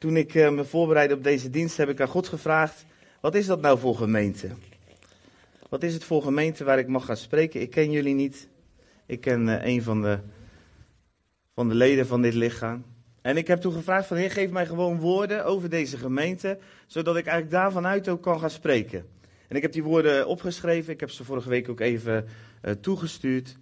toen ik eh, me voorbereidde op deze dienst, heb ik aan God gevraagd: wat is dat nou voor gemeente? Wat is het voor gemeente waar ik mag gaan spreken? Ik ken jullie niet. Ik ken uh, een van de, van de leden van dit lichaam. En ik heb toen gevraagd van Heer, geef mij gewoon woorden over deze gemeente, zodat ik eigenlijk daarvan uit ook kan gaan spreken. En ik heb die woorden opgeschreven, ik heb ze vorige week ook even uh, toegestuurd.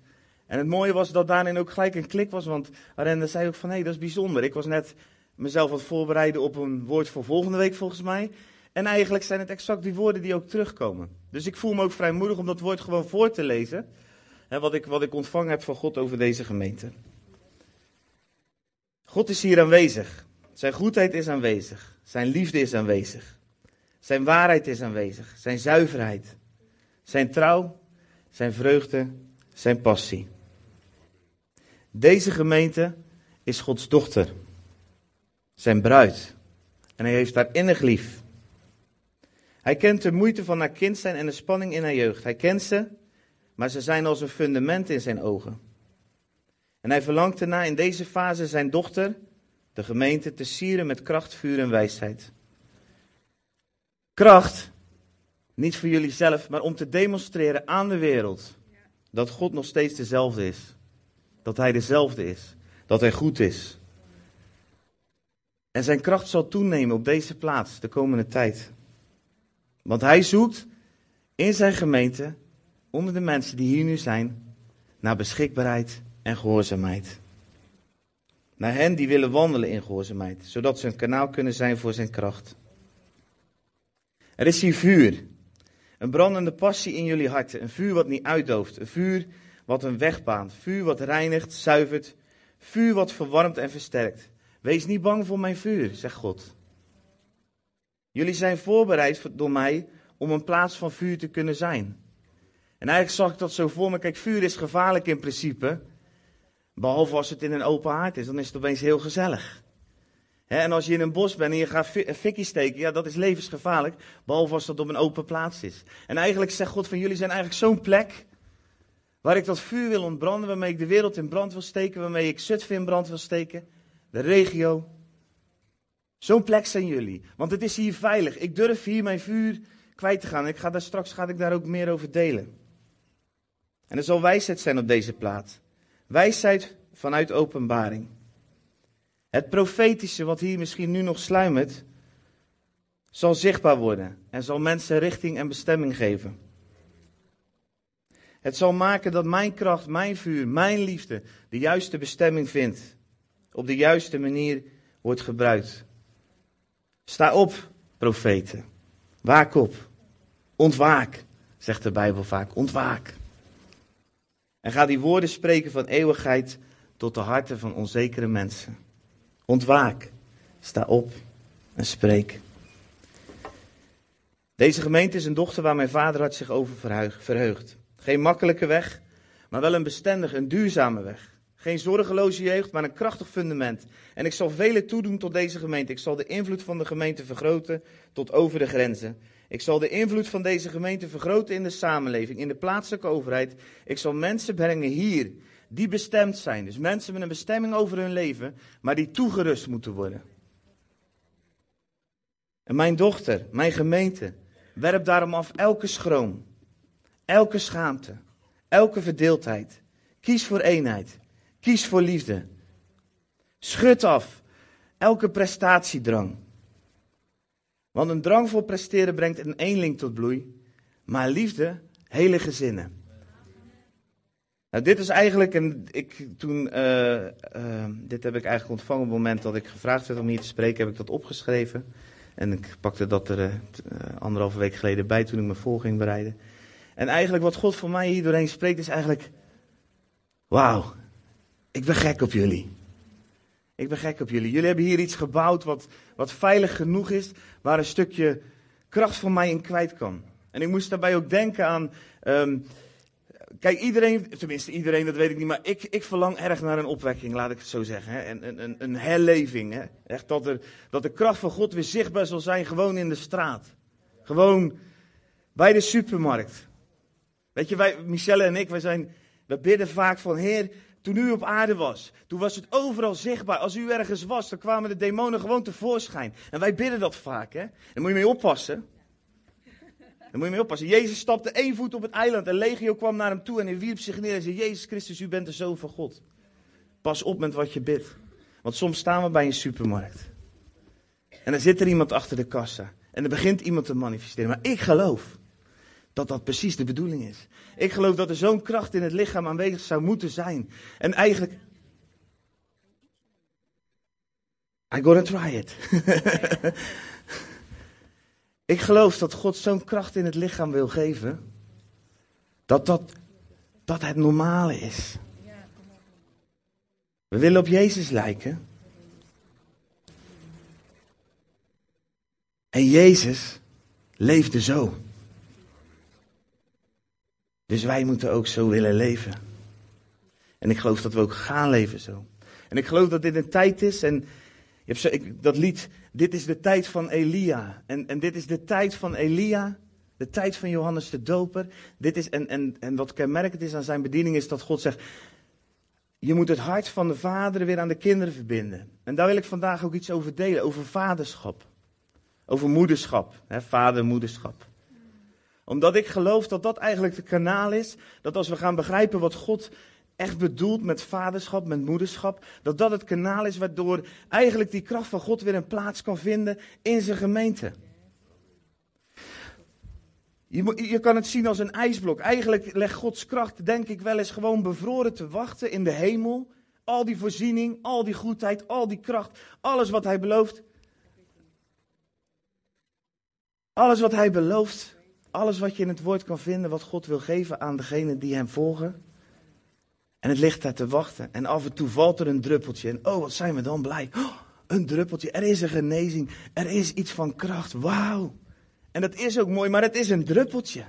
En het mooie was dat daarin ook gelijk een klik was, want Arenda zei ook van hé, hey, dat is bijzonder. Ik was net mezelf het voorbereiden op een woord voor volgende week volgens mij. En eigenlijk zijn het exact die woorden die ook terugkomen. Dus ik voel me ook vrijmoedig om dat woord gewoon voor te lezen. Hè, wat, ik, wat ik ontvangen heb van God over deze gemeente. God is hier aanwezig. Zijn goedheid is aanwezig. Zijn liefde is aanwezig. Zijn waarheid is aanwezig. Zijn zuiverheid. Zijn trouw. Zijn vreugde. Zijn passie. Deze gemeente is Gods dochter. Zijn bruid. En hij heeft haar innig lief. Hij kent de moeite van haar kind zijn en de spanning in haar jeugd. Hij kent ze, maar ze zijn als een fundament in zijn ogen. En hij verlangt erna in deze fase zijn dochter, de gemeente, te sieren met kracht, vuur en wijsheid. Kracht, niet voor jullie zelf, maar om te demonstreren aan de wereld dat God nog steeds dezelfde is. Dat hij dezelfde is. Dat hij goed is. En zijn kracht zal toenemen op deze plaats de komende tijd. Want hij zoekt in zijn gemeente, onder de mensen die hier nu zijn, naar beschikbaarheid en gehoorzaamheid. Naar hen die willen wandelen in gehoorzaamheid, zodat ze een kanaal kunnen zijn voor zijn kracht. Er is hier vuur. Een brandende passie in jullie harten. Een vuur wat niet uitdooft. Een vuur wat een weg baant. Vuur wat reinigt, zuivert. Vuur wat verwarmt en versterkt. Wees niet bang voor mijn vuur, zegt God. Jullie zijn voorbereid door mij om een plaats van vuur te kunnen zijn. En eigenlijk zag ik dat zo voor me. Kijk, vuur is gevaarlijk in principe. Behalve als het in een open haard is, dan is het opeens heel gezellig. en als je in een bos bent en je gaat fikkie steken, ja, dat is levensgevaarlijk. Behalve als dat op een open plaats is. En eigenlijk zegt God van jullie zijn eigenlijk zo'n plek. Waar ik dat vuur wil ontbranden, waarmee ik de wereld in brand wil steken, waarmee ik Zutphen in brand wil steken. De regio. Zo'n plek zijn jullie. Want het is hier veilig. Ik durf hier mijn vuur kwijt te gaan. Ik ga daar straks ga ik daar ook meer over delen. En er zal wijsheid zijn op deze plaat. Wijsheid vanuit openbaring. Het profetische wat hier misschien nu nog sluimert, zal zichtbaar worden en zal mensen richting en bestemming geven. Het zal maken dat mijn kracht, mijn vuur, mijn liefde de juiste bestemming vindt. Op de juiste manier wordt gebruikt. Sta op, profeten. Waak op. Ontwaak, zegt de Bijbel vaak. Ontwaak. En ga die woorden spreken van eeuwigheid tot de harten van onzekere mensen. Ontwaak, sta op en spreek. Deze gemeente is een dochter waar mijn vader had zich over verheugd. Geen makkelijke weg, maar wel een bestendige, een duurzame weg. Geen zorgeloze jeugd, maar een krachtig fundament. En ik zal velen toedoen tot deze gemeente. Ik zal de invloed van de gemeente vergroten tot over de grenzen. Ik zal de invloed van deze gemeente vergroten in de samenleving, in de plaatselijke overheid. Ik zal mensen brengen hier die bestemd zijn. Dus mensen met een bestemming over hun leven, maar die toegerust moeten worden. En mijn dochter, mijn gemeente, werp daarom af elke schroom, elke schaamte, elke verdeeldheid. Kies voor eenheid. Kies voor liefde. Schud af elke prestatiedrang. Want een drang voor presteren brengt een eenling tot bloei, maar liefde hele gezinnen. Nou, dit is eigenlijk een. Ik, toen, uh, uh, dit heb ik eigenlijk ontvangen op het moment dat ik gevraagd werd om hier te spreken, heb ik dat opgeschreven. En ik pakte dat er uh, anderhalve week geleden bij toen ik me voor ging bereiden. En eigenlijk wat God voor mij hier doorheen spreekt is eigenlijk. Wauw, ik ben gek op jullie. Ik ben gek op jullie. Jullie hebben hier iets gebouwd wat, wat veilig genoeg is, waar een stukje kracht van mij in kwijt kan. En ik moest daarbij ook denken aan. Um, kijk, iedereen, tenminste iedereen, dat weet ik niet, maar ik, ik verlang erg naar een opwekking, laat ik het zo zeggen. Hè? Een, een, een herleving. Hè? Echt dat, er, dat de kracht van God weer zichtbaar zal zijn, gewoon in de straat. Gewoon bij de supermarkt. Weet je, wij, Michelle en ik, wij zijn, we bidden vaak van Heer, toen u op aarde was, toen was het overal zichtbaar. Als u ergens was, dan kwamen de demonen gewoon tevoorschijn. En wij bidden dat vaak, hè? Daar moet je mee oppassen. Daar moet je mee oppassen. Jezus stapte één voet op het eiland en legio kwam naar hem toe en hij wierp zich neer en zei, Jezus Christus, u bent de Zoon van God. Pas op met wat je bidt. Want soms staan we bij een supermarkt. En dan zit er iemand achter de kassa. En er begint iemand te manifesteren. Maar ik geloof dat dat precies de bedoeling is. Ik geloof dat er zo'n kracht in het lichaam aanwezig zou moeten zijn. En eigenlijk. I gotta try it. ik geloof dat God zo'n kracht in het lichaam wil geven. Dat dat, dat het normale is. We willen op Jezus lijken. En Jezus leefde zo. Dus wij moeten ook zo willen leven. En ik geloof dat we ook gaan leven zo. En ik geloof dat dit een tijd is, en je hebt zo, ik, dat lied, dit is de tijd van Elia. En, en dit is de tijd van Elia, de tijd van Johannes de Doper. Dit is, en, en, en wat kenmerkend is aan zijn bediening is dat God zegt, je moet het hart van de vader weer aan de kinderen verbinden. En daar wil ik vandaag ook iets over delen, over vaderschap. Over moederschap, hè, vader-moederschap omdat ik geloof dat dat eigenlijk de kanaal is. Dat als we gaan begrijpen wat God echt bedoelt met vaderschap, met moederschap. Dat dat het kanaal is waardoor eigenlijk die kracht van God weer een plaats kan vinden in zijn gemeente. Je, je, kan het zien als een ijsblok. Eigenlijk legt Gods kracht, denk ik, wel eens gewoon bevroren te wachten in de hemel. Al die voorziening, al die goedheid, al die kracht, alles wat hij belooft. Alles wat hij belooft, alles wat je in het woord kan vinden, wat God wil geven aan degenen die hem volgen. En het ligt daar te wachten. En af en toe valt er een druppeltje. En oh, wat zijn we dan blij. Oh, een druppeltje. Er is een genezing. Er is iets van kracht. Wauw. En dat is ook mooi, maar het is een druppeltje.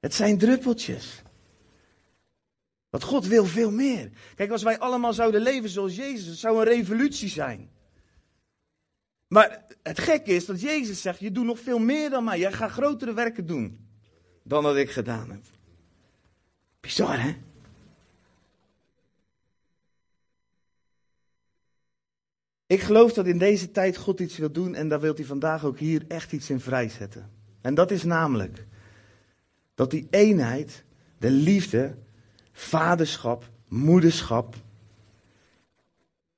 Het zijn druppeltjes. Want God wil veel meer. Kijk, als wij allemaal zouden leven zoals Jezus, het zou een revolutie zijn. Maar het gekke is dat Jezus zegt: Je doet nog veel meer dan mij. Jij gaat grotere werken doen dan dat ik gedaan heb. Bizar, hè? Ik geloof dat in deze tijd God iets wil doen en daar wil hij vandaag ook hier echt iets in vrijzetten. En dat is namelijk dat die eenheid, de liefde, vaderschap, moederschap,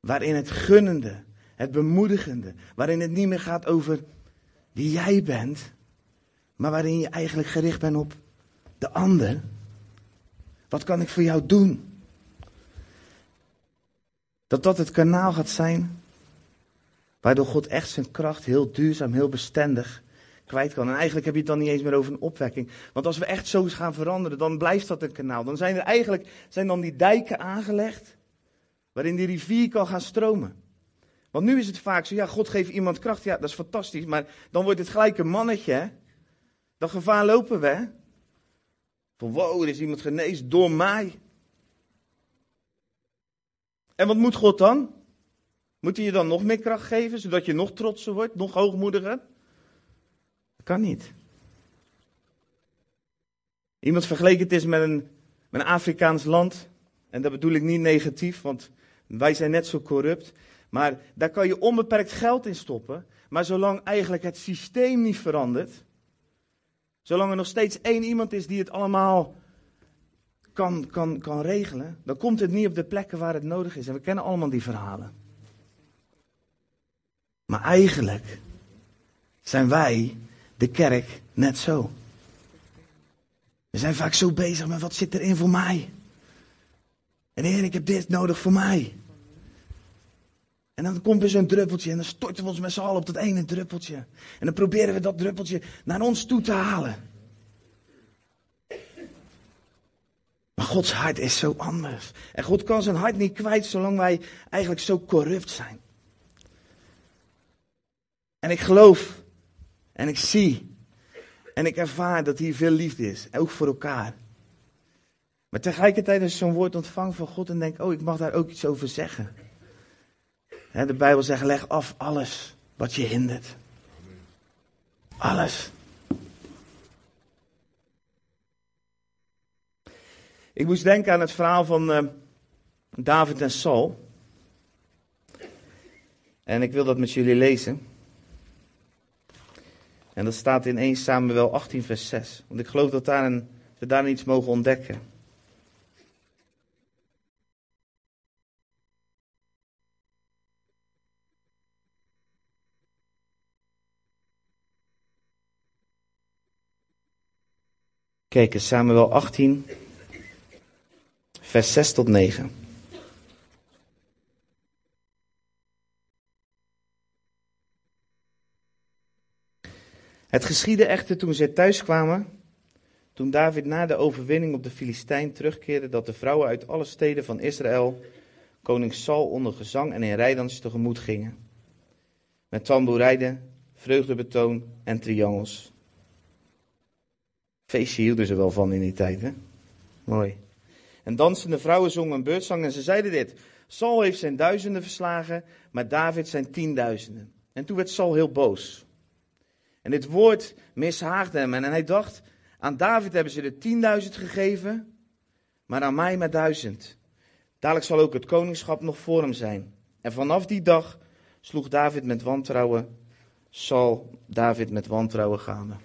waarin het gunnende, het bemoedigende, waarin het niet meer gaat over wie jij bent, maar waarin je eigenlijk gericht bent op de ander. Wat kan ik voor jou doen? Dat dat het kanaal gaat zijn waardoor God echt zijn kracht heel duurzaam, heel bestendig kwijt kan. En eigenlijk heb je het dan niet eens meer over een opwekking. Want als we echt zo gaan veranderen, dan blijft dat een kanaal. Dan zijn er eigenlijk zijn dan die dijken aangelegd waarin die rivier kan gaan stromen. Want nu is het vaak zo, ja, God geeft iemand kracht, ja, dat is fantastisch, maar dan wordt het gelijk een mannetje, hè? Dat gevaar lopen we? Van wow, er is iemand genezen door mij. En wat moet God dan? Moet hij je dan nog meer kracht geven, zodat je nog trotser wordt, nog hoogmoediger? Dat kan niet. Iemand vergeleken het is met een, met een Afrikaans land. En dat bedoel ik niet negatief, want wij zijn net zo corrupt. Maar daar kan je onbeperkt geld in stoppen. Maar zolang eigenlijk het systeem niet verandert, zolang er nog steeds één iemand is die het allemaal kan, kan, kan regelen, dan komt het niet op de plekken waar het nodig is. En we kennen allemaal die verhalen. Maar eigenlijk zijn wij, de kerk, net zo. We zijn vaak zo bezig met wat zit erin voor mij. En heer, ik heb dit nodig voor mij. En dan komt er zo'n druppeltje en dan storten we ons met z'n allen op dat ene druppeltje. En dan proberen we dat druppeltje naar ons toe te halen. Maar Gods hart is zo anders. En God kan zijn hart niet kwijt zolang wij eigenlijk zo corrupt zijn. En ik geloof en ik zie en ik ervaar dat hier veel liefde is, ook voor elkaar. Maar tegelijkertijd als je zo'n woord ontvangt van God en denk, oh ik mag daar ook iets over zeggen de Bijbel zegt, leg af alles wat je hindert. Alles. Ik moest denken aan het verhaal van uh, David en Saul. En ik wil dat met jullie lezen. En dat staat in 1 Samuel 18, vers 6. Want ik geloof dat daar een, we daar iets mogen ontdekken. Kijk, Samuel 18, vers 6 tot 9. Het geschiedde echter toen zij thuis kwamen, toen David na de overwinning op de Filistijn terugkeerde, dat de vrouwen uit alle steden van Israël koning Saul onder gezang en in rijdans tegemoet gingen. Met tamboerijden, vreugdebetoon en triangels. Feestje hielden ze wel van in die tijd, hè? Mooi. En dansende vrouwen zongen een beurtzang en ze zeiden dit. Saul heeft zijn duizenden verslagen, maar David zijn tienduizenden. En toen werd Saul heel boos. En dit woord mishaagde hem. En hij dacht, aan David hebben ze de tienduizend gegeven, maar aan mij maar duizend. Dadelijk zal ook het koningschap nog voor hem zijn. En vanaf die dag sloeg David met wantrouwen, zal David met wantrouwen gaan.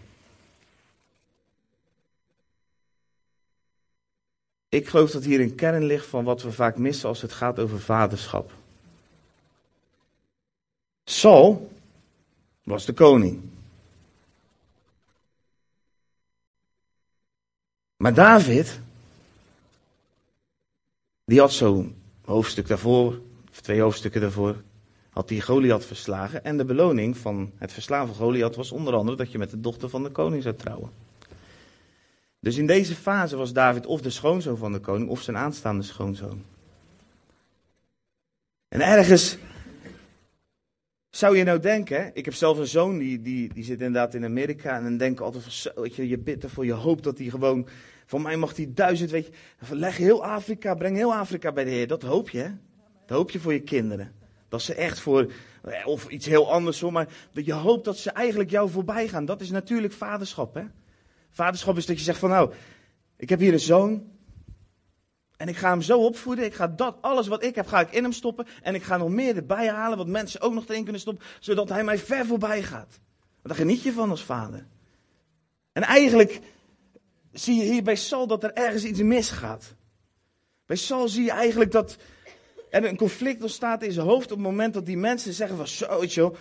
Ik geloof dat hier een kern ligt van wat we vaak missen als het gaat over vaderschap. Saul was de koning. Maar David, die had zo'n hoofdstuk daarvoor, of twee hoofdstukken daarvoor, had hij Goliath verslagen. En de beloning van het verslaan van Goliath was onder andere dat je met de dochter van de koning zou trouwen. Dus in deze fase was David of de schoonzoon van de koning of zijn aanstaande schoonzoon. En ergens zou je nou denken, ik heb zelf een zoon die, die, die zit inderdaad in Amerika en dan denk ik altijd van zo, weet je, je bidt ervoor, je hoopt dat hij gewoon, van mij mag hij duizend, weet je, leg heel Afrika, breng heel Afrika bij de Heer, dat hoop je hè. Dat hoop je voor je kinderen. Dat ze echt voor, of iets heel anders hoor, maar dat je hoopt dat ze eigenlijk jou voorbij gaan. Dat is natuurlijk vaderschap hè. Vaderschap is dat je zegt van nou, ik heb hier een zoon. En ik ga hem zo opvoeden. Ik ga dat, alles wat ik heb, ga ik in hem stoppen. En ik ga nog meer erbij halen, wat mensen ook nog erin kunnen stoppen. Zodat hij mij ver voorbij gaat. Want daar geniet je van als vader. En eigenlijk zie je hier bij Saul dat er ergens iets misgaat. Bij Saul zie je eigenlijk dat er een conflict ontstaat in zijn hoofd op het moment dat die mensen zeggen van zo,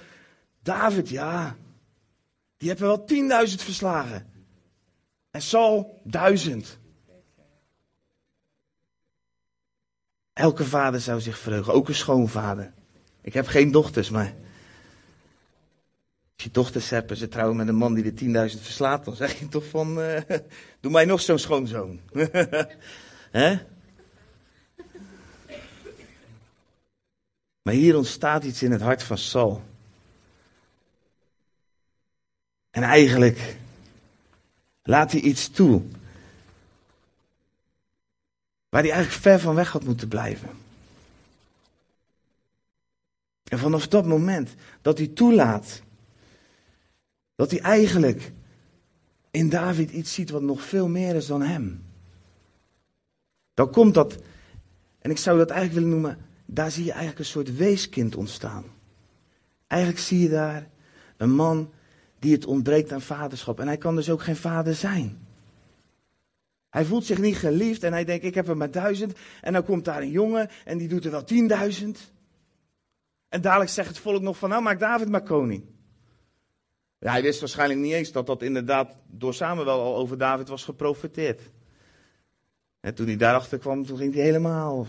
David, ja, die hebben wel 10.000 verslagen. En Saul duizend. Elke vader zou zich verheugen, ook een schoonvader. Ik heb geen dochters, maar. Als je dochters hebt en ze trouwen met een man die de 10.000 verslaat, dan zeg je toch van. Uh, doe mij nog zo'n schoonzoon. Hè? maar hier ontstaat iets in het hart van Saul. En eigenlijk Laat hij iets toe. Waar hij eigenlijk ver van weg had moeten blijven. En vanaf dat moment dat hij toelaat. Dat hij eigenlijk in David iets ziet wat nog veel meer is dan hem. Dan komt dat, en ik zou dat eigenlijk willen noemen, daar zie je eigenlijk een soort weeskind ontstaan. Eigenlijk zie je daar een man die het ontbreekt aan vaderschap. En hij kan dus ook geen vader zijn. Hij voelt zich niet geliefd en hij denkt, ik heb er maar duizend. En dan komt daar een jongen en die doet er wel tienduizend. En dadelijk zegt het volk nog van, nou maak David maar koning. Ja, hij wist waarschijnlijk niet eens dat dat inderdaad door Samuel al over David was geprofiteerd. En toen hij daarachter kwam, toen ging hij helemaal.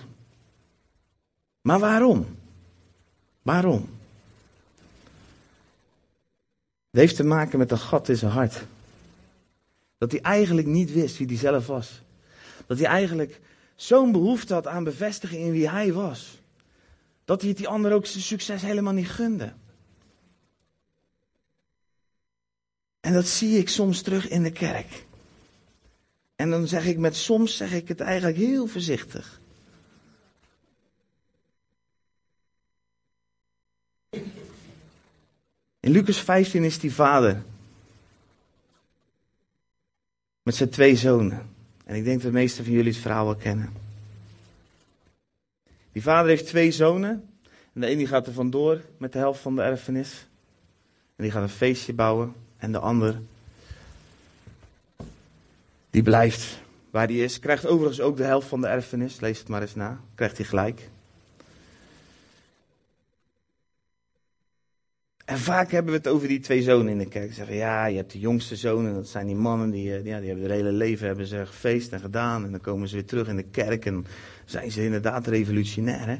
Maar waarom? Waarom? Het heeft te maken met een gat in zijn hart. Dat hij eigenlijk niet wist wie hij zelf was. Dat hij eigenlijk zo'n behoefte had aan bevestiging in wie hij was. Dat hij het die ander ook zijn succes helemaal niet gunde. En dat zie ik soms terug in de kerk. En dan zeg ik met soms zeg ik het eigenlijk heel voorzichtig. In Lucas 15 is die vader. Met zijn twee zonen. En ik denk dat de meeste van jullie het verhaal wel kennen. Die vader heeft twee zonen. En de ene die gaat er vandoor met de helft van de erfenis. En die gaat een feestje bouwen. En de ander, die blijft waar hij is. Krijgt overigens ook de helft van de erfenis. Lees het maar eens na. Krijgt hij gelijk. En vaak hebben we het over die twee zonen in de kerk. Ze zeggen, ja, je hebt de jongste zonen, dat zijn die mannen die, eh, ja, die hebben het hele leven hebben ze gefeest en gedaan. En dan komen ze weer terug in de kerk en zijn ze inderdaad revolutionair. Hè?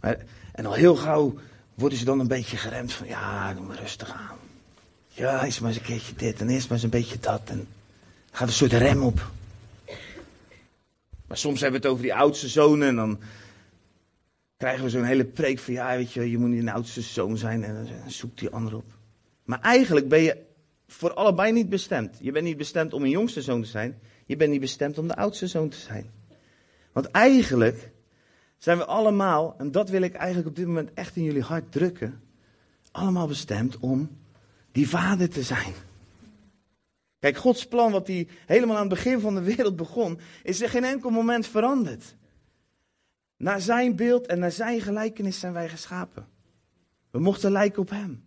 Maar, en al heel gauw worden ze dan een beetje geremd van, ja, doe maar rustig aan. Ja, eerst maar eens een keertje dit en eerst maar eens een beetje dat. En gaat een soort rem op. Maar soms hebben we het over die oudste zonen en dan krijgen we zo'n hele preek van ja, weet je, je moet niet een oudste zoon zijn en dan zoekt die ander op. Maar eigenlijk ben je voor allebei niet bestemd. Je bent niet bestemd om een jongste zoon te zijn, je bent niet bestemd om de oudste zoon te zijn. Want eigenlijk zijn we allemaal, en dat wil ik eigenlijk op dit moment echt in jullie hart drukken, allemaal bestemd om die vader te zijn. Kijk, Gods plan, wat hij helemaal aan het begin van de wereld begon, is er geen enkel moment veranderd. Naar zijn beeld en naar zijn gelijkenis zijn wij geschapen. We mochten lijken op hem.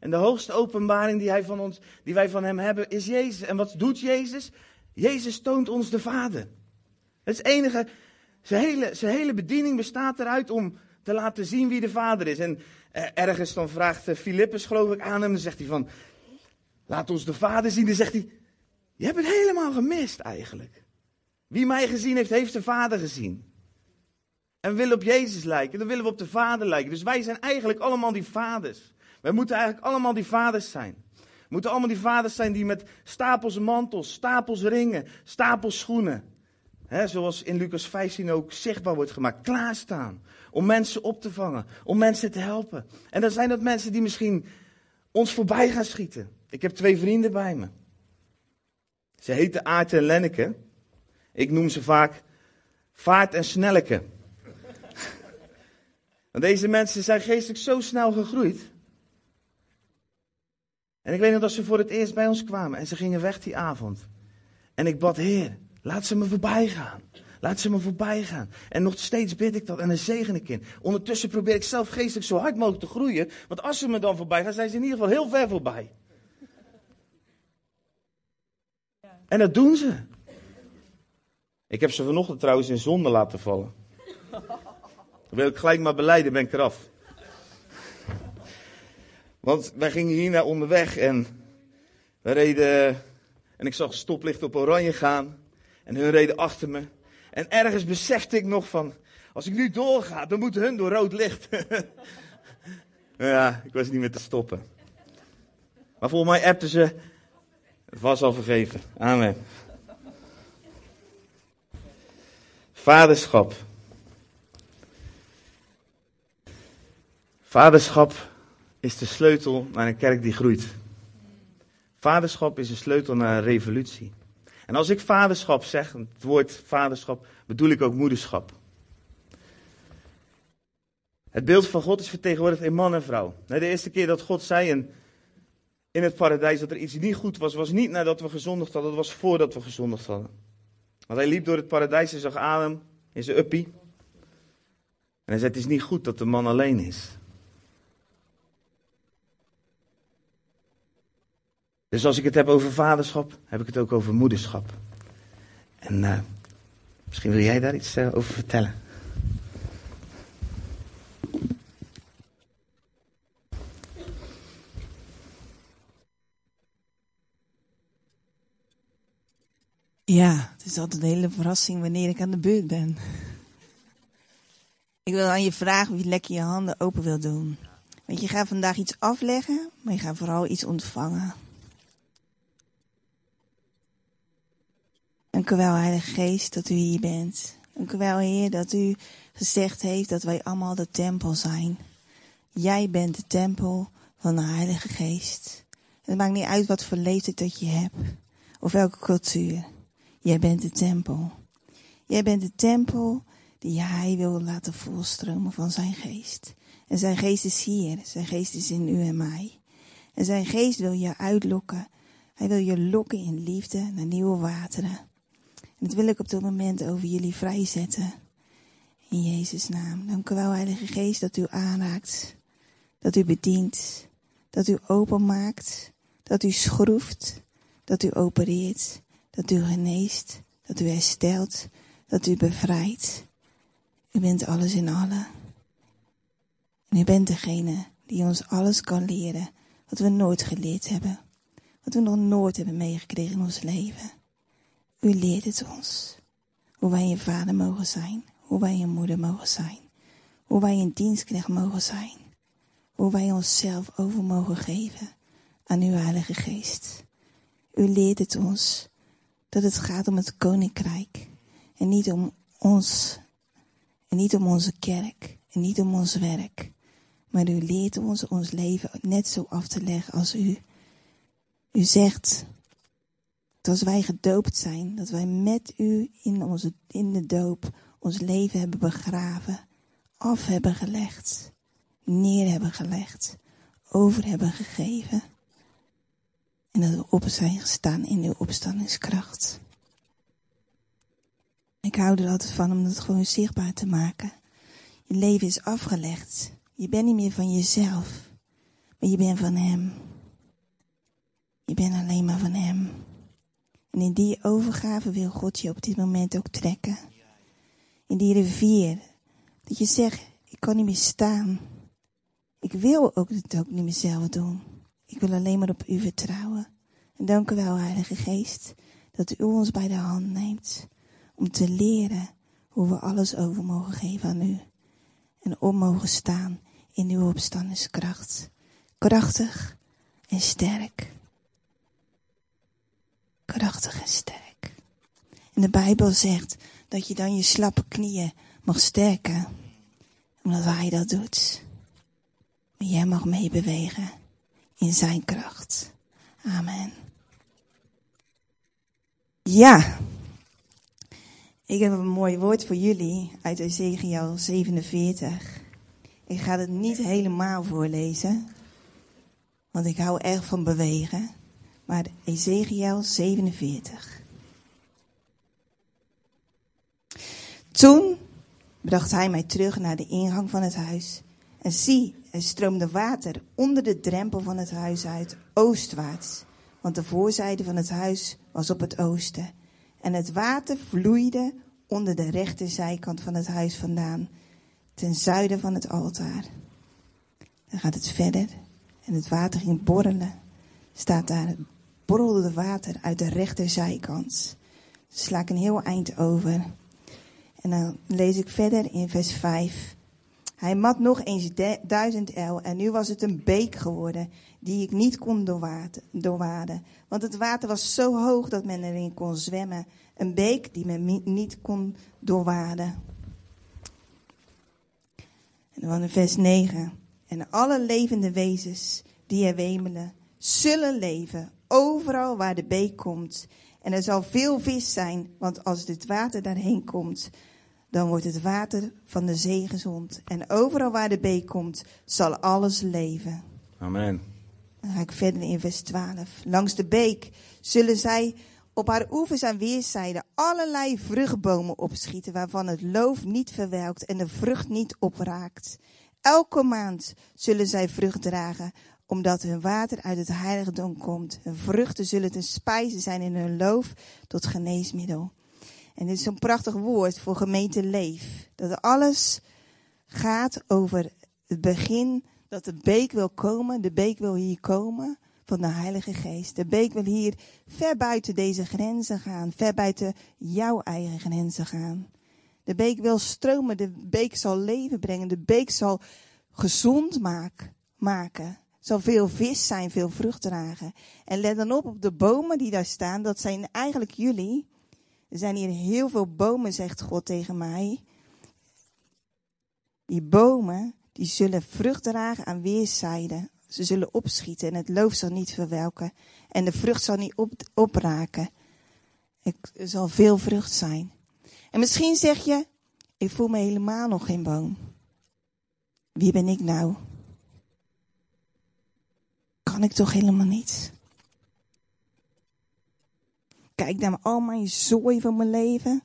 En de hoogste openbaring die, hij van ons, die wij van hem hebben is Jezus. En wat doet Jezus? Jezus toont ons de Vader. Het enige, zijn hele, zijn hele bediening bestaat eruit om te laten zien wie de Vader is. En eh, ergens dan vraagt uh, Filippus geloof ik aan hem, dan zegt hij van, laat ons de Vader zien. Dan zegt hij, je hebt het helemaal gemist eigenlijk. Wie mij gezien heeft, heeft de Vader gezien en willen op Jezus lijken, dan willen we op de Vader lijken. Dus wij zijn eigenlijk allemaal die vaders. Wij moeten eigenlijk allemaal die vaders zijn. We moeten allemaal die vaders zijn die met stapels mantels, stapels ringen, stapels schoenen, hè, zoals in Lucas 15 ook zichtbaar wordt gemaakt, klaarstaan. Om mensen op te vangen, om mensen te helpen. En dan zijn dat mensen die misschien ons voorbij gaan schieten. Ik heb twee vrienden bij me. Ze heten Aart en Lenneke. Ik noem ze vaak Vaart en Snelleke. Want deze mensen zijn geestelijk zo snel gegroeid. En ik weet nog dat ze voor het eerst bij ons kwamen en ze gingen weg die avond. En ik bad, Heer, laat ze me voorbij gaan. Laat ze me voorbij gaan. En nog steeds bid ik dat en dan zegen ik in. Ondertussen probeer ik zelf geestelijk zo hard mogelijk te groeien. Want als ze me dan voorbij gaan, zijn ze in ieder geval heel ver voorbij. En dat doen ze. Ik heb ze vanochtend trouwens in zonde laten vallen. Dan wil ik gelijk maar beleiden, ben ik eraf. Want wij gingen hier naar onderweg en we reden. En ik zag stoplicht op oranje gaan. En hun reden achter me. En ergens besefte ik nog van. Als ik nu doorga, dan moeten hun door rood licht. ja, ik was niet meer te stoppen. Maar volgens mij appten ze. Het was al vergeven. Amen. Vaderschap. Vaderschap is de sleutel naar een kerk die groeit. Vaderschap is de sleutel naar een revolutie. En als ik vaderschap zeg, het woord vaderschap, bedoel ik ook moederschap. Het beeld van God is vertegenwoordigd in man en vrouw. De eerste keer dat God zei in, in het paradijs dat er iets niet goed was, was niet nadat we gezondigd hadden, dat was voordat we gezondigd hadden. Want hij liep door het paradijs en zag Adam in zijn uppie. En hij zei, het is niet goed dat de man alleen is. Dus als ik het heb over vaderschap, heb ik het ook over moederschap. En uh, misschien wil jij daar iets uh, over vertellen. Ja, het is altijd een hele verrassing wanneer ik aan de beurt ben. Ik wil aan je vragen wie lekker je handen open wil doen. Want je gaat vandaag iets afleggen, maar je gaat vooral iets ontvangen. Dank u wel, Heilige Geest, dat u hier bent. Dank u wel, Heer, dat u gezegd heeft dat wij allemaal de tempel zijn. Jij bent de tempel van de Heilige Geest. Het maakt niet uit wat voor leeftijd dat je hebt, of welke cultuur. Jij bent de tempel. Jij bent de tempel die hij wil laten volstromen van zijn geest. En zijn geest is hier, zijn geest is in u en mij. En zijn geest wil je uitlokken. Hij wil je lokken in liefde naar nieuwe wateren. En dat wil ik op dit moment over jullie vrijzetten. In Jezus' naam. Dank u wel, Heilige Geest, dat u aanraakt. Dat u bedient. Dat u openmaakt. Dat u schroeft. Dat u opereert. Dat u geneest. Dat u herstelt. Dat u bevrijdt. U bent alles in allen. En u bent degene die ons alles kan leren wat we nooit geleerd hebben. Wat we nog nooit hebben meegekregen in ons leven. U leert het ons. Hoe wij een vader mogen zijn. Hoe wij een moeder mogen zijn. Hoe wij een dienstknecht mogen zijn. Hoe wij onszelf over mogen geven aan uw Heilige Geest. U leert het ons dat het gaat om het koninkrijk. En niet om ons. En niet om onze kerk. En niet om ons werk. Maar u leert ons ons leven net zo af te leggen als u. U zegt dat als wij gedoopt zijn, dat wij met u in, onze, in de doop ons leven hebben begraven, af hebben gelegd, neer hebben gelegd, over hebben gegeven. En dat we op zijn gestaan in uw opstandingskracht. Ik hou er altijd van om dat gewoon zichtbaar te maken. Je leven is afgelegd. Je bent niet meer van jezelf, maar je bent van Hem. Je bent alleen maar van Hem. En in die overgave wil God je op dit moment ook trekken. In die rivier. Dat je zegt, ik kan niet meer staan. Ik wil ook het ook niet meer zelf doen. Ik wil alleen maar op u vertrouwen. En dank u wel, Heilige Geest, dat u ons bij de hand neemt. Om te leren hoe we alles over mogen geven aan u. En om mogen staan in uw opstandingskracht. Krachtig en sterk. Krachtig en sterk. En de Bijbel zegt dat je dan je slappe knieën mag sterken. Omdat hij dat doet. Maar jij mag meebewegen in zijn kracht. Amen. Ja. Ik heb een mooi woord voor jullie uit Ezekiel 47. Ik ga het niet helemaal voorlezen, want ik hou erg van bewegen. Maar Ezekiel 47. Toen bracht hij mij terug naar de ingang van het huis. En zie, er stroomde water onder de drempel van het huis uit, oostwaarts. Want de voorzijde van het huis was op het oosten. En het water vloeide onder de rechterzijkant van het huis vandaan ten zuiden van het altaar. Dan gaat het verder en het water ging borrelen. Staat daar, borrelde water uit de rechterzijkant. Dus sla een heel eind over. En dan lees ik verder in vers 5. Hij mat nog eens duizend el en nu was het een beek geworden die ik niet kon doorwaden. Want het water was zo hoog dat men erin kon zwemmen. Een beek die men niet kon doorwaden. En dan in vers 9. En alle levende wezens die er wemelen, zullen leven overal waar de beek komt. En er zal veel vis zijn, want als dit water daarheen komt, dan wordt het water van de zee gezond. En overal waar de beek komt, zal alles leven. Amen. Dan ga ik verder in vers 12. Langs de beek zullen zij op haar oevers aan weerszijden allerlei vruchtbomen opschieten, waarvan het loof niet verwelkt en de vrucht niet opraakt. Elke maand zullen zij vrucht dragen, omdat hun water uit het heiligdom komt. Hun vruchten zullen ten spijze zijn in hun loof tot geneesmiddel. En dit is zo'n prachtig woord voor gemeente leef. Dat alles gaat over het begin dat de beek wil komen. De beek wil hier komen van de Heilige Geest. De beek wil hier ver buiten deze grenzen gaan, ver buiten jouw eigen grenzen gaan. De beek wil stromen, de beek zal leven brengen, de beek zal gezond maken. Zal veel vis zijn, veel vrucht dragen. En let dan op op de bomen die daar staan, dat zijn eigenlijk jullie. Er zijn hier heel veel bomen, zegt God tegen mij. Die bomen, die zullen vrucht dragen aan weerszijden. Ze zullen opschieten en het loof zal niet verwelken. En de vrucht zal niet op, opraken. Er zal veel vrucht zijn. En misschien zeg je, ik voel me helemaal nog geen boom. Wie ben ik nou? Kan ik toch helemaal niet? kijk naar al mijn zooi van mijn leven,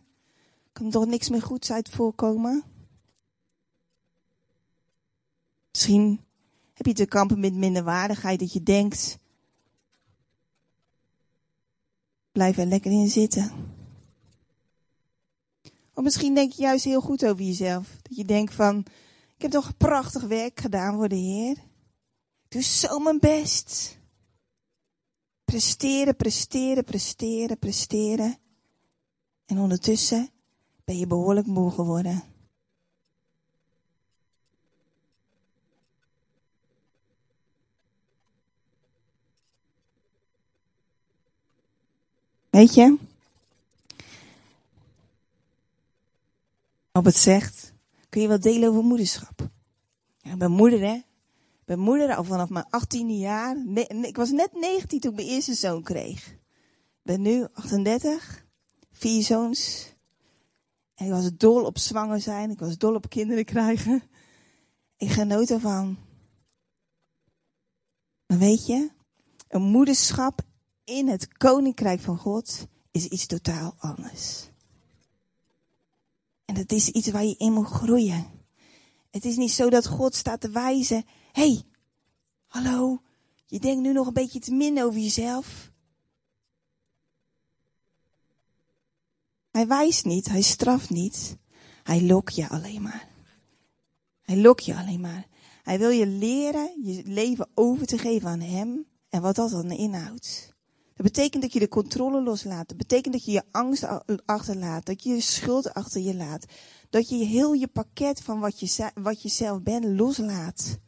kan toch niks meer goeds uit voorkomen? Misschien heb je te kampen met minderwaardigheid dat je denkt, blijf er lekker in zitten. Of misschien denk je juist heel goed over jezelf. Dat je denkt van, ik heb toch prachtig werk gedaan voor de Heer. Doe zo mijn best. Presteren, presteren, presteren, presteren. En ondertussen ben je behoorlijk moe geworden. Weet je? Op het zegt, kun je wel delen over moederschap. Ja, ik ben moeder, hè? Ben moeder al vanaf mijn 18e jaar. Ik was net 19 toen ik mijn eerste zoon kreeg. Ik ben nu 38, vier zoons. En ik was dol op zwanger zijn. Ik was dol op kinderen krijgen. Ik genoot ervan. Maar weet je, een moederschap in het koninkrijk van God is iets totaal anders. En het is iets waar je in moet groeien. Het is niet zo dat God staat te wijzen. Hey, hallo, je denkt nu nog een beetje te min over jezelf. Hij wijst niet, hij straft niet. Hij lokt je alleen maar. Hij lokt je alleen maar. Hij wil je leren je leven over te geven aan hem en wat dat dan inhoudt. Dat betekent dat je de controle loslaat. Dat betekent dat je je angst achterlaat. Dat je je schuld achter je laat. Dat je heel je pakket van wat je, wat je zelf bent loslaat.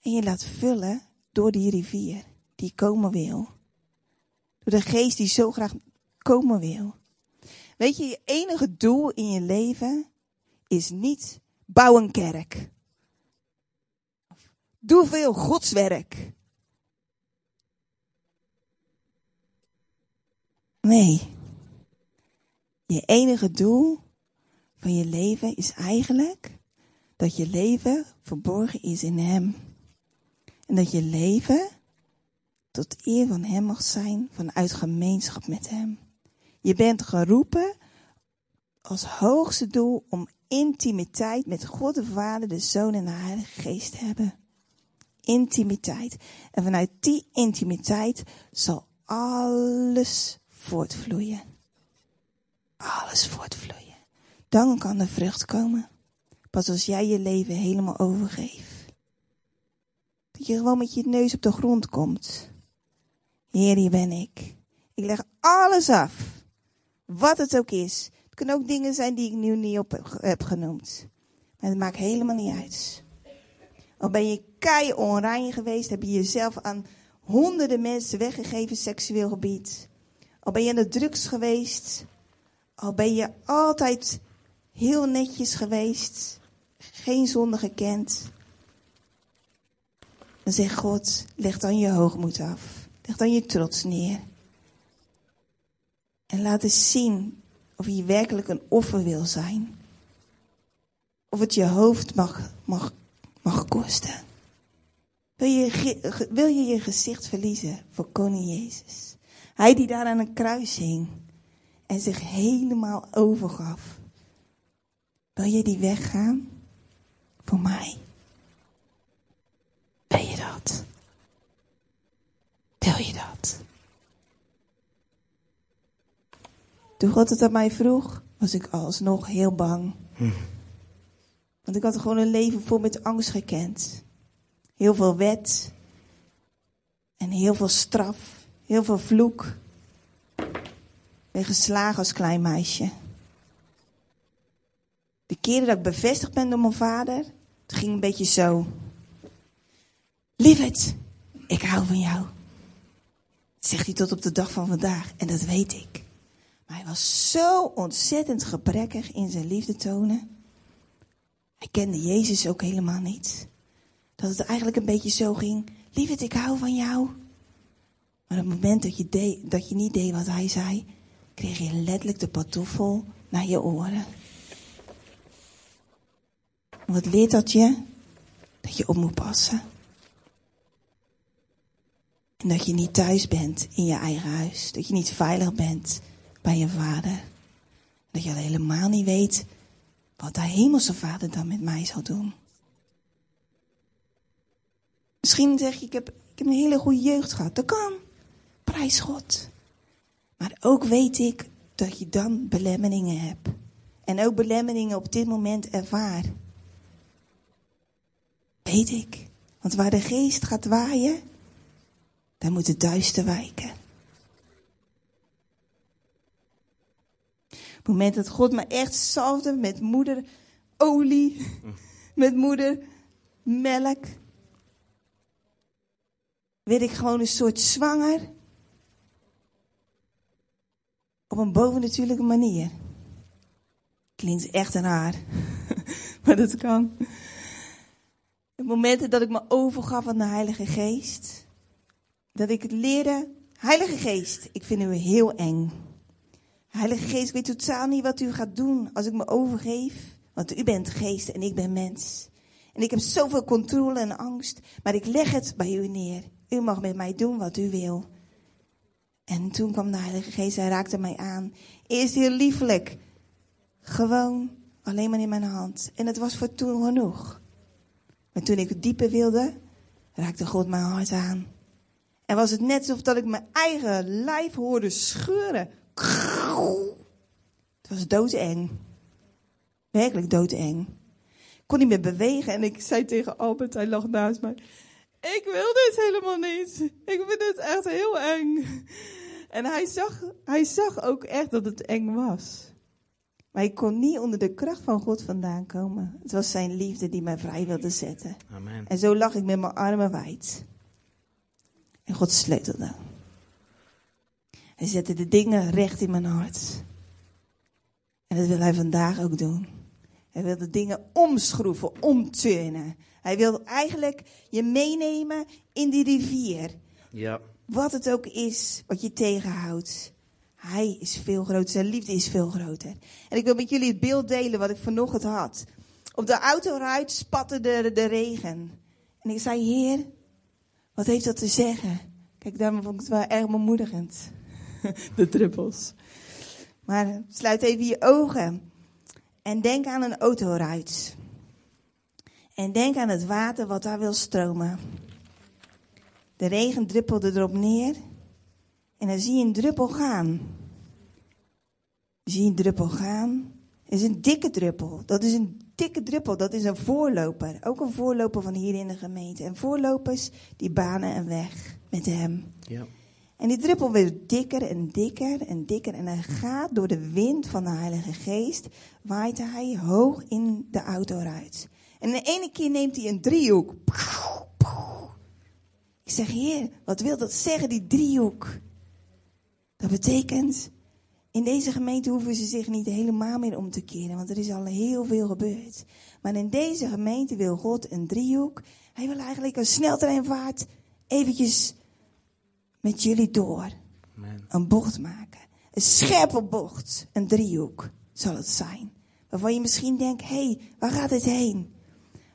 En je laat vullen door die rivier die komen wil. Door de geest die zo graag komen wil. Weet je, je enige doel in je leven is niet bouw een kerk. Doe veel godswerk. Nee. Je enige doel van je leven is eigenlijk dat je leven verborgen is in Hem. En dat je leven tot eer van Hem mag zijn vanuit gemeenschap met Hem. Je bent geroepen als hoogste doel om intimiteit met God de Vader, de Zoon en de Heilige Geest te hebben. Intimiteit. En vanuit die intimiteit zal alles voortvloeien. Alles voortvloeien. Dan kan de vrucht komen. Pas als jij je leven helemaal overgeeft. Dat je gewoon met je neus op de grond komt. Heer, hier ben ik. Ik leg alles af. Wat het ook is. Het kunnen ook dingen zijn die ik nu niet op heb genoemd. Maar het maakt helemaal niet uit. Al ben je kei onrein geweest, heb je jezelf aan honderden mensen weggegeven seksueel gebied. Al ben je aan de drugs geweest. Al ben je altijd heel netjes geweest. Geen zonde gekend. Dan zegt God, leg dan je hoogmoed af. Leg dan je trots neer. En laat eens zien of je werkelijk een offer wil zijn. Of het je hoofd mag, mag, mag kosten. Wil je, wil je je gezicht verliezen voor koning Jezus? Hij die daar aan een kruis hing en zich helemaal overgaf. Wil je die weggaan? Voor mij. Wil je dat? Wil je dat? Toen God het aan mij vroeg, was ik alsnog heel bang. Want ik had gewoon een leven vol met angst gekend. Heel veel wet. En heel veel straf. Heel veel vloek. Ik ben geslagen als klein meisje. De keren dat ik bevestigd ben door mijn vader, het ging een beetje zo. Lieverd, ik hou van jou. Zegt hij tot op de dag van vandaag en dat weet ik. Maar hij was zo ontzettend gebrekkig in zijn liefde tonen. Hij kende Jezus ook helemaal niet. Dat het eigenlijk een beetje zo ging. Lieverd, ik hou van jou. Maar op het moment dat je, dat je niet deed wat hij zei, kreeg je letterlijk de patoffel naar je oren. Wat leert dat je? Dat je op moet passen. En dat je niet thuis bent in je eigen huis. Dat je niet veilig bent bij je vader. Dat je al helemaal niet weet wat de hemelse vader dan met mij zal doen. Misschien zeg je, ik heb, ik heb een hele goede jeugd gehad. Dat kan. Prijs God. Maar ook weet ik dat je dan belemmeringen hebt. En ook belemmeringen op dit moment ervaar. Weet ik. Want waar de geest gaat waaien, daar moet het duister wijken. Op het moment dat God me echt salfde met moeder olie, met moeder melk, werd ik gewoon een soort zwanger. Op een bovennatuurlijke manier. Klinkt echt haar. maar dat kan. De momenten dat ik me overgaf aan de Heilige Geest. Dat ik het leerde. Heilige Geest, ik vind u heel eng. Heilige Geest, ik weet totaal niet wat u gaat doen als ik me overgeef. Want u bent geest en ik ben mens. En ik heb zoveel controle en angst. Maar ik leg het bij u neer. U mag met mij doen wat u wil. En toen kwam de Heilige Geest, hij raakte mij aan. Eerst heel liefelijk. Gewoon alleen maar in mijn hand. En het was voor toen genoeg. Maar toen ik het dieper wilde, raakte God mijn hart aan. En was het net alsof dat ik mijn eigen lijf hoorde scheuren. Het was doodeng. Werkelijk doodeng. Ik kon niet meer bewegen en ik zei tegen Albert, hij lag naast mij. Ik wil dit helemaal niet. Ik vind het echt heel eng. En hij zag, hij zag ook echt dat het eng was. Maar ik kon niet onder de kracht van God vandaan komen. Het was zijn liefde die mij vrij wilde zetten. Amen. En zo lag ik met mijn armen wijd. En God sleutelde. Hij zette de dingen recht in mijn hart. En dat wil hij vandaag ook doen. Hij wil de dingen omschroeven, omturnen. Hij wil eigenlijk je meenemen in die rivier. Ja. Wat het ook is wat je tegenhoudt. Hij is veel groter, zijn liefde is veel groter. En ik wil met jullie het beeld delen wat ik vanochtend had. Op de autoruit spatte de, de regen. En ik zei, heer, wat heeft dat te zeggen? Kijk, daarom vond ik het wel erg bemoedigend. De druppels. Maar sluit even je ogen. En denk aan een autoruit. En denk aan het water wat daar wil stromen. De regen druppelde erop neer. En dan zie je een druppel gaan. Zie je een druppel gaan. Het is een dikke druppel. Dat is een dikke druppel. Dat is een voorloper. Ook een voorloper van hier in de gemeente. En voorlopers die banen een weg met hem. Ja. En die druppel wordt dikker en dikker en dikker. En hij gaat door de wind van de Heilige Geest. Waait hij hoog in de autoruit. En de ene keer neemt hij een driehoek. Ik zeg, Heer, wat wil dat zeggen, die driehoek? Dat betekent, in deze gemeente hoeven ze zich niet helemaal meer om te keren, want er is al heel veel gebeurd. Maar in deze gemeente wil God een driehoek. Hij wil eigenlijk een sneltreinvaart eventjes met jullie door. Amen. Een bocht maken. Een scherpe bocht. Een driehoek zal het zijn. Waarvan je misschien denkt, hé, hey, waar gaat het heen?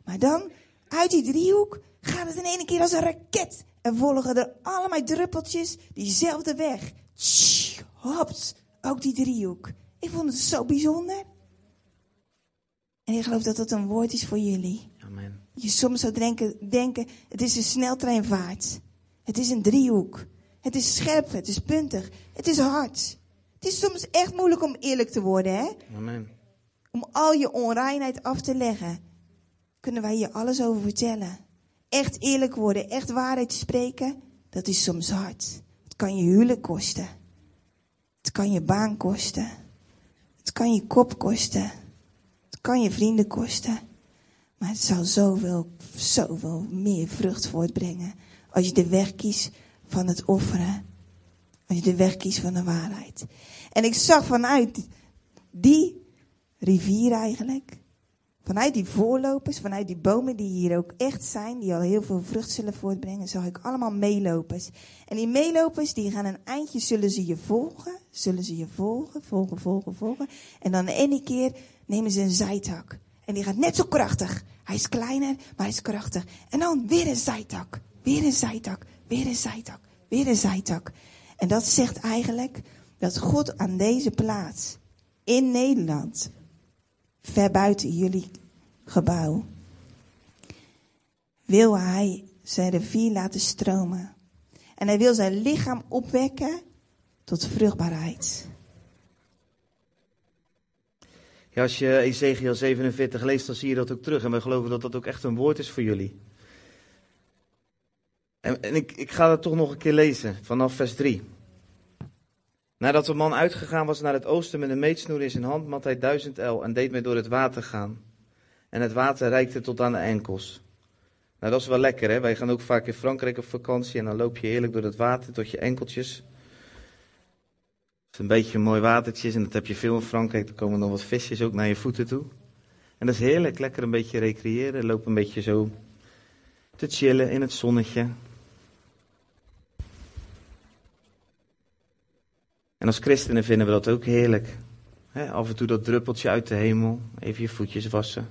Maar dan, uit die driehoek, gaat het in één keer als een raket. En volgen er allemaal druppeltjes diezelfde weg. Tsch, hops, ook die driehoek. Ik vond het zo bijzonder. En ik geloof dat dat een woord is voor jullie. Amen. Je soms zou denken, denken, het is een sneltreinvaart. Het is een driehoek. Het is scherp, het is puntig, het is hard. Het is soms echt moeilijk om eerlijk te worden, hè? Amen. Om al je onreinheid af te leggen. Kunnen wij hier alles over vertellen. Echt eerlijk worden, echt waarheid spreken, dat is soms hard. Het kan je huwelijk kosten. Het kan je baan kosten. Het kan je kop kosten. Het kan je vrienden kosten. Maar het zal zoveel, zoveel meer vrucht voortbrengen. Als je de weg kiest van het offeren. Als je de weg kiest van de waarheid. En ik zag vanuit die rivier eigenlijk. Vanuit die voorlopers, vanuit die bomen die hier ook echt zijn, die al heel veel vrucht zullen voortbrengen, zag ik allemaal meelopers. En die meelopers, die gaan een eindje, zullen ze je volgen, zullen ze je volgen, volgen, volgen, volgen. En dan de ene keer nemen ze een zijtak. En die gaat net zo krachtig. Hij is kleiner, maar hij is krachtig. En dan weer een zijtak, weer een zijtak, weer een zijtak, weer een zijtak. En dat zegt eigenlijk dat God aan deze plaats in Nederland, ver buiten jullie gebouw, wil hij zijn rivier laten stromen. En hij wil zijn lichaam opwekken tot vruchtbaarheid. Ja, als je Ezekiel 47 leest, dan zie je dat ook terug. En we geloven dat dat ook echt een woord is voor jullie. En, en ik, ik ga dat toch nog een keer lezen, vanaf vers 3. Nadat de man uitgegaan was naar het oosten met een meetsnoer in zijn hand, mat hij duizend el en deed mij door het water gaan. En het water reikte tot aan de enkels. Nou, dat is wel lekker, hè? Wij gaan ook vaak in Frankrijk op vakantie en dan loop je heerlijk door het water tot je enkeltjes. Het is een beetje mooi watertjes en dat heb je veel in Frankrijk. Er komen nog wat visjes ook naar je voeten toe. En dat is heerlijk, lekker een beetje recreëren. Loop een beetje zo te chillen in het zonnetje. En als christenen vinden we dat ook heerlijk. af en toe dat druppeltje uit de hemel, even je voetjes wassen.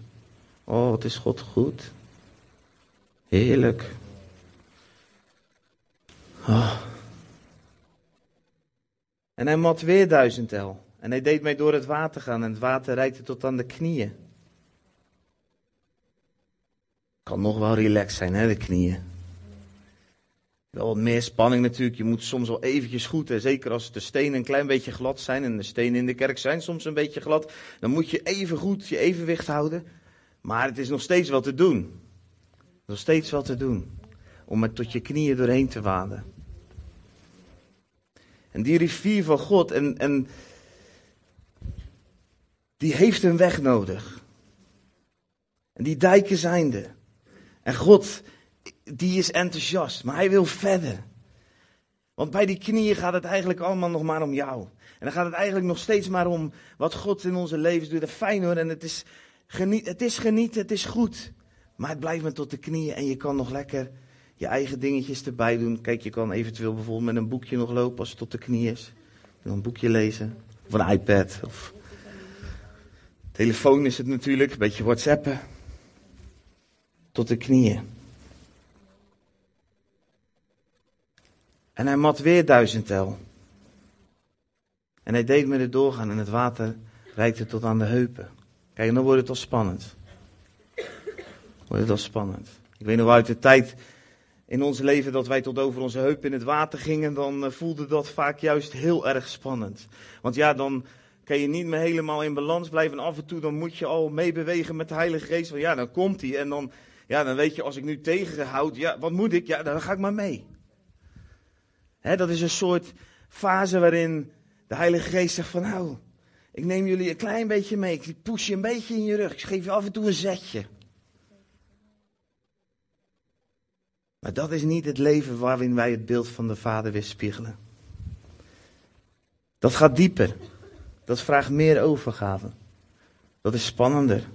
Oh, wat is God goed. Heerlijk. Oh. En hij mat weer duizend el. En hij deed mij door het water gaan en het water reikte tot aan de knieën. Kan nog wel relaxed zijn, hè, de knieën. Wel wat meer spanning natuurlijk. Je moet soms wel eventjes goed, hè, zeker als de stenen een klein beetje glad zijn. En de stenen in de kerk zijn soms een beetje glad. Dan moet je even goed je evenwicht houden. Maar het is nog steeds wat te doen. Nog steeds wat te doen. Om het tot je knieën doorheen te waden. En die rivier van God, en, en die heeft een weg nodig. En die dijken zijn. En God, die is enthousiast, maar hij wil verder. Want bij die knieën gaat het eigenlijk allemaal nog maar om jou. En dan gaat het eigenlijk nog steeds maar om wat God in onze levens doet. En fijn hoor, en het is, geniet, het is genieten, het is goed. Maar het blijft me tot de knieën en je kan nog lekker je eigen dingetjes erbij doen. Kijk, je kan eventueel bijvoorbeeld met een boekje nog lopen als het tot de knie is. En een boekje lezen. Of een iPad. Of telefoon is het natuurlijk. Een beetje whatsappen. Tot de knieën. En hij mat weer duizendtel. En hij deed me er doorgaan en het water reikte tot aan de heupen. Kijk, dan wordt het al spannend. Wordt het al spannend. Ik weet nog uit de tijd in ons leven dat wij tot over onze heupen in het water gingen, dan eh, voelde dat vaak juist heel erg spannend. Want ja, dan kan je niet meer helemaal in balans blijven. En af en toe dan moet je al meebewegen met de Heilige Geest. Want ja, dan komt hij. En dan, ja, dan weet je, als ik nu tegenhoud, ja, wat moet ik? Ja, dan ga ik maar mee. Dat is een soort fase waarin de Heilige Geest zegt van nou, ik neem jullie een klein beetje mee. Ik push je een beetje in je rug. Ik geef je af en toe een zetje. Maar dat is niet het leven waarin wij het beeld van de Vader weerspiegelen. Dat gaat dieper. Dat vraagt meer overgave. Dat is spannender.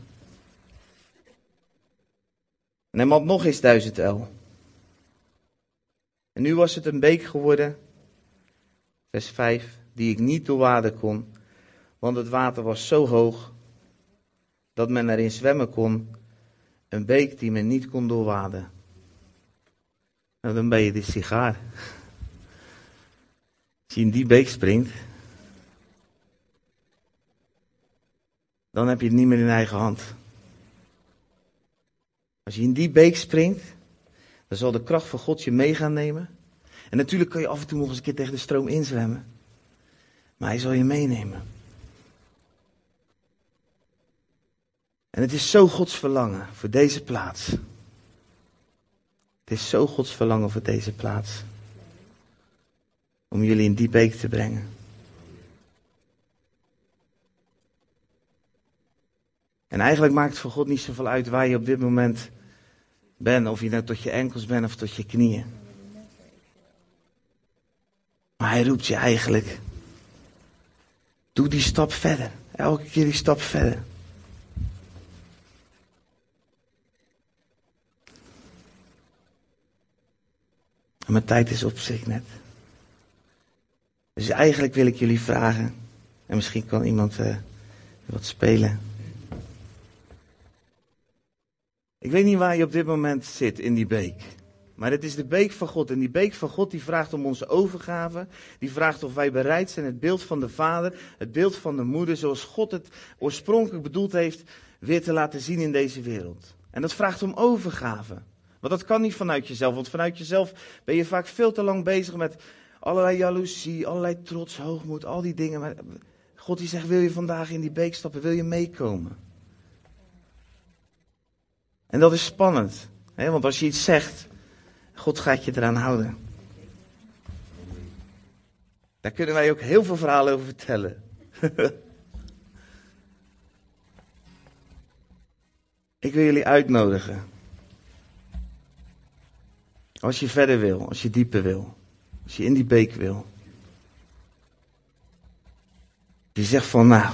En hij nog eens duizend el. En nu was het een beek geworden, vers 5, die ik niet doorwaden kon, want het water was zo hoog dat men erin zwemmen kon. Een beek die men niet kon doorwaden. Nou, dan ben je de sigaar. Als je in die beek springt, dan heb je het niet meer in eigen hand. Als je in die beek springt, dan zal de kracht van God je mee gaan nemen. En natuurlijk kan je af en toe nog eens een keer tegen de stroom inzwemmen. Maar hij zal je meenemen. En het is zo Gods verlangen voor deze plaats. Het is zo Gods verlangen voor deze plaats. Om jullie in die beek te brengen. En eigenlijk maakt het voor God niet zoveel uit waar je op dit moment bent. Of je nou tot je enkels bent of tot je knieën. Maar hij roept je eigenlijk. Doe die stap verder. Elke keer die stap verder. En mijn tijd is op zich net. Dus eigenlijk wil ik jullie vragen. En misschien kan iemand uh, wat spelen. Ik weet niet waar je op dit moment zit in die beek. Maar het is de beek van God. En die beek van God die vraagt om onze overgave. Die vraagt of wij bereid zijn het beeld van de vader, het beeld van de moeder, zoals God het oorspronkelijk bedoeld heeft, weer te laten zien in deze wereld. En dat vraagt om overgave. Want dat kan niet vanuit jezelf. Want vanuit jezelf ben je vaak veel te lang bezig met allerlei jaloezie, allerlei trots, hoogmoed, al die dingen. Maar God die zegt, wil je vandaag in die beek stappen? Wil je meekomen? En dat is spannend. Hè? Want als je iets zegt, God gaat je eraan houden. Daar kunnen wij ook heel veel verhalen over vertellen. Ik wil jullie uitnodigen. Als je verder wil, als je dieper wil, als je in die beek wil. Die zegt van nou.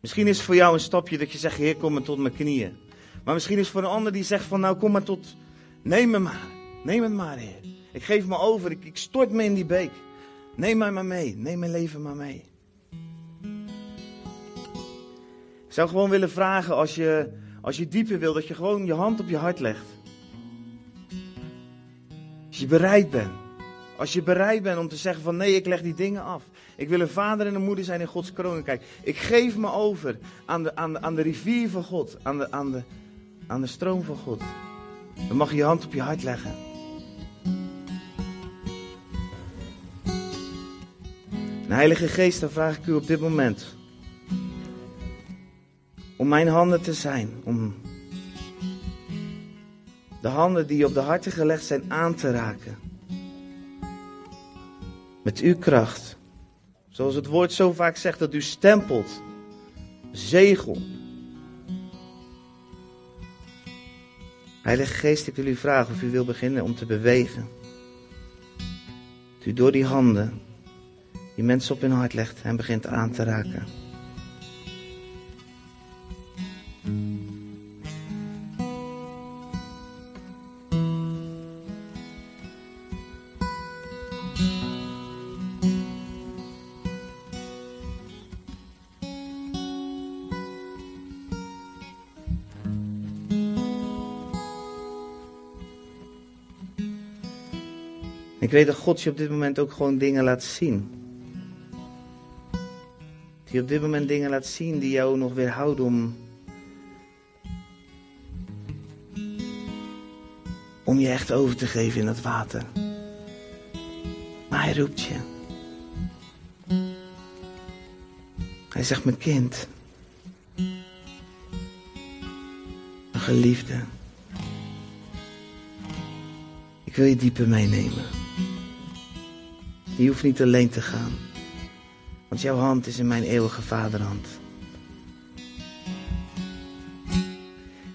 Misschien is het voor jou een stapje dat je zegt, Heer, kom maar tot mijn knieën. Maar misschien is het voor een ander die zegt van nou, kom maar tot, neem me maar. Neem het maar, Heer. Ik geef me over, ik, ik stort me in die beek. Neem mij maar mee, neem mijn leven maar mee. Ik zou gewoon willen vragen als je, als je dieper wil, dat je gewoon je hand op je hart legt. Als je bereid bent. Als je bereid bent om te zeggen van nee, ik leg die dingen af. Ik wil een vader en een moeder zijn in Gods koninkrijk. Ik geef me over aan de, aan de, aan de rivier van God. Aan de, aan, de, aan de stroom van God. Dan mag je je hand op je hart leggen. Heilige Geest, dan vraag ik u op dit moment om mijn handen te zijn. Om de handen die op de harten gelegd zijn aan te raken. Met uw kracht. Zoals het woord zo vaak zegt dat u stempelt. Zegel. Heilige Geest, ik wil u vragen of u wil beginnen om te bewegen. Dat u door die handen die mensen op hun hart legt en begint aan te raken. Ik weet dat God je op dit moment ook gewoon dingen laat zien. Die op dit moment dingen laat zien die jou nog weerhouden om. om je echt over te geven in het water. Maar hij roept je. Hij zegt: Mijn kind. Mijn geliefde. Wil je dieper meenemen. Je hoeft niet alleen te gaan. Want jouw hand is in mijn eeuwige vaderhand.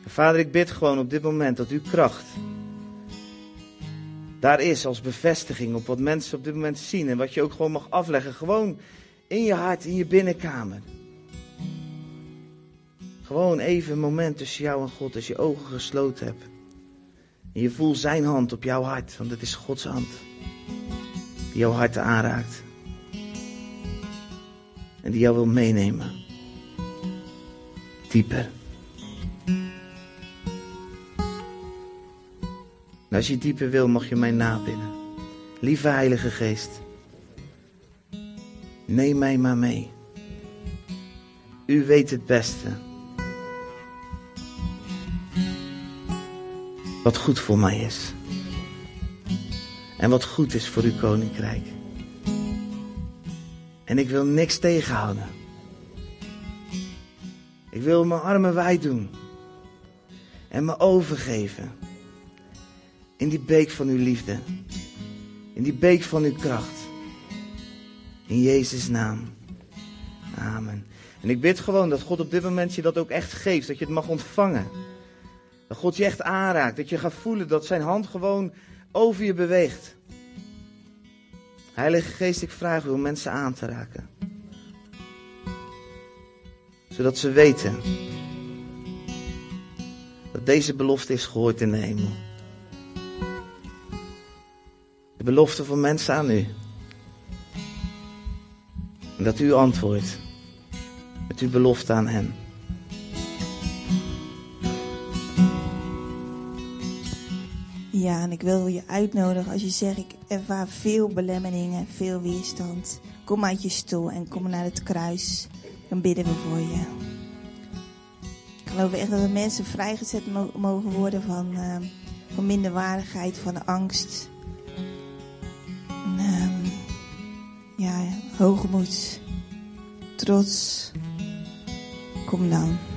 Vader, ik bid gewoon op dit moment dat uw kracht daar is als bevestiging op wat mensen op dit moment zien. En wat je ook gewoon mag afleggen. Gewoon in je hart, in je binnenkamer. Gewoon even een moment tussen jou en God als je ogen gesloten hebt. En je voelt zijn hand op jouw hart, want het is Gods hand die jouw hart aanraakt. En die jou wil meenemen. Dieper. En als je dieper wil, mag je mij nabidden. Lieve Heilige Geest. Neem mij maar mee. U weet het beste. Wat goed voor mij is en wat goed is voor uw koninkrijk. En ik wil niks tegenhouden. Ik wil mijn armen wijd doen en me overgeven in die beek van uw liefde, in die beek van uw kracht. In Jezus' naam. Amen. En ik bid gewoon dat God op dit moment je dat ook echt geeft, dat je het mag ontvangen. Dat God je echt aanraakt, dat je gaat voelen dat zijn hand gewoon over je beweegt. Heilige Geest, ik vraag u om mensen aan te raken. Zodat ze weten dat deze belofte is gehoord in de hemel. De belofte van mensen aan u. En dat u antwoordt met uw belofte aan hen. Staan. Ik wil je uitnodigen als je zegt, ik ervaar veel belemmeringen, veel weerstand. Kom uit je stoel en kom naar het kruis. Dan bidden we voor je. Ik geloof echt dat er mensen vrijgezet mogen worden van, uh, van minderwaardigheid, van angst. En, uh, ja, hoogmoed, trots. Kom dan.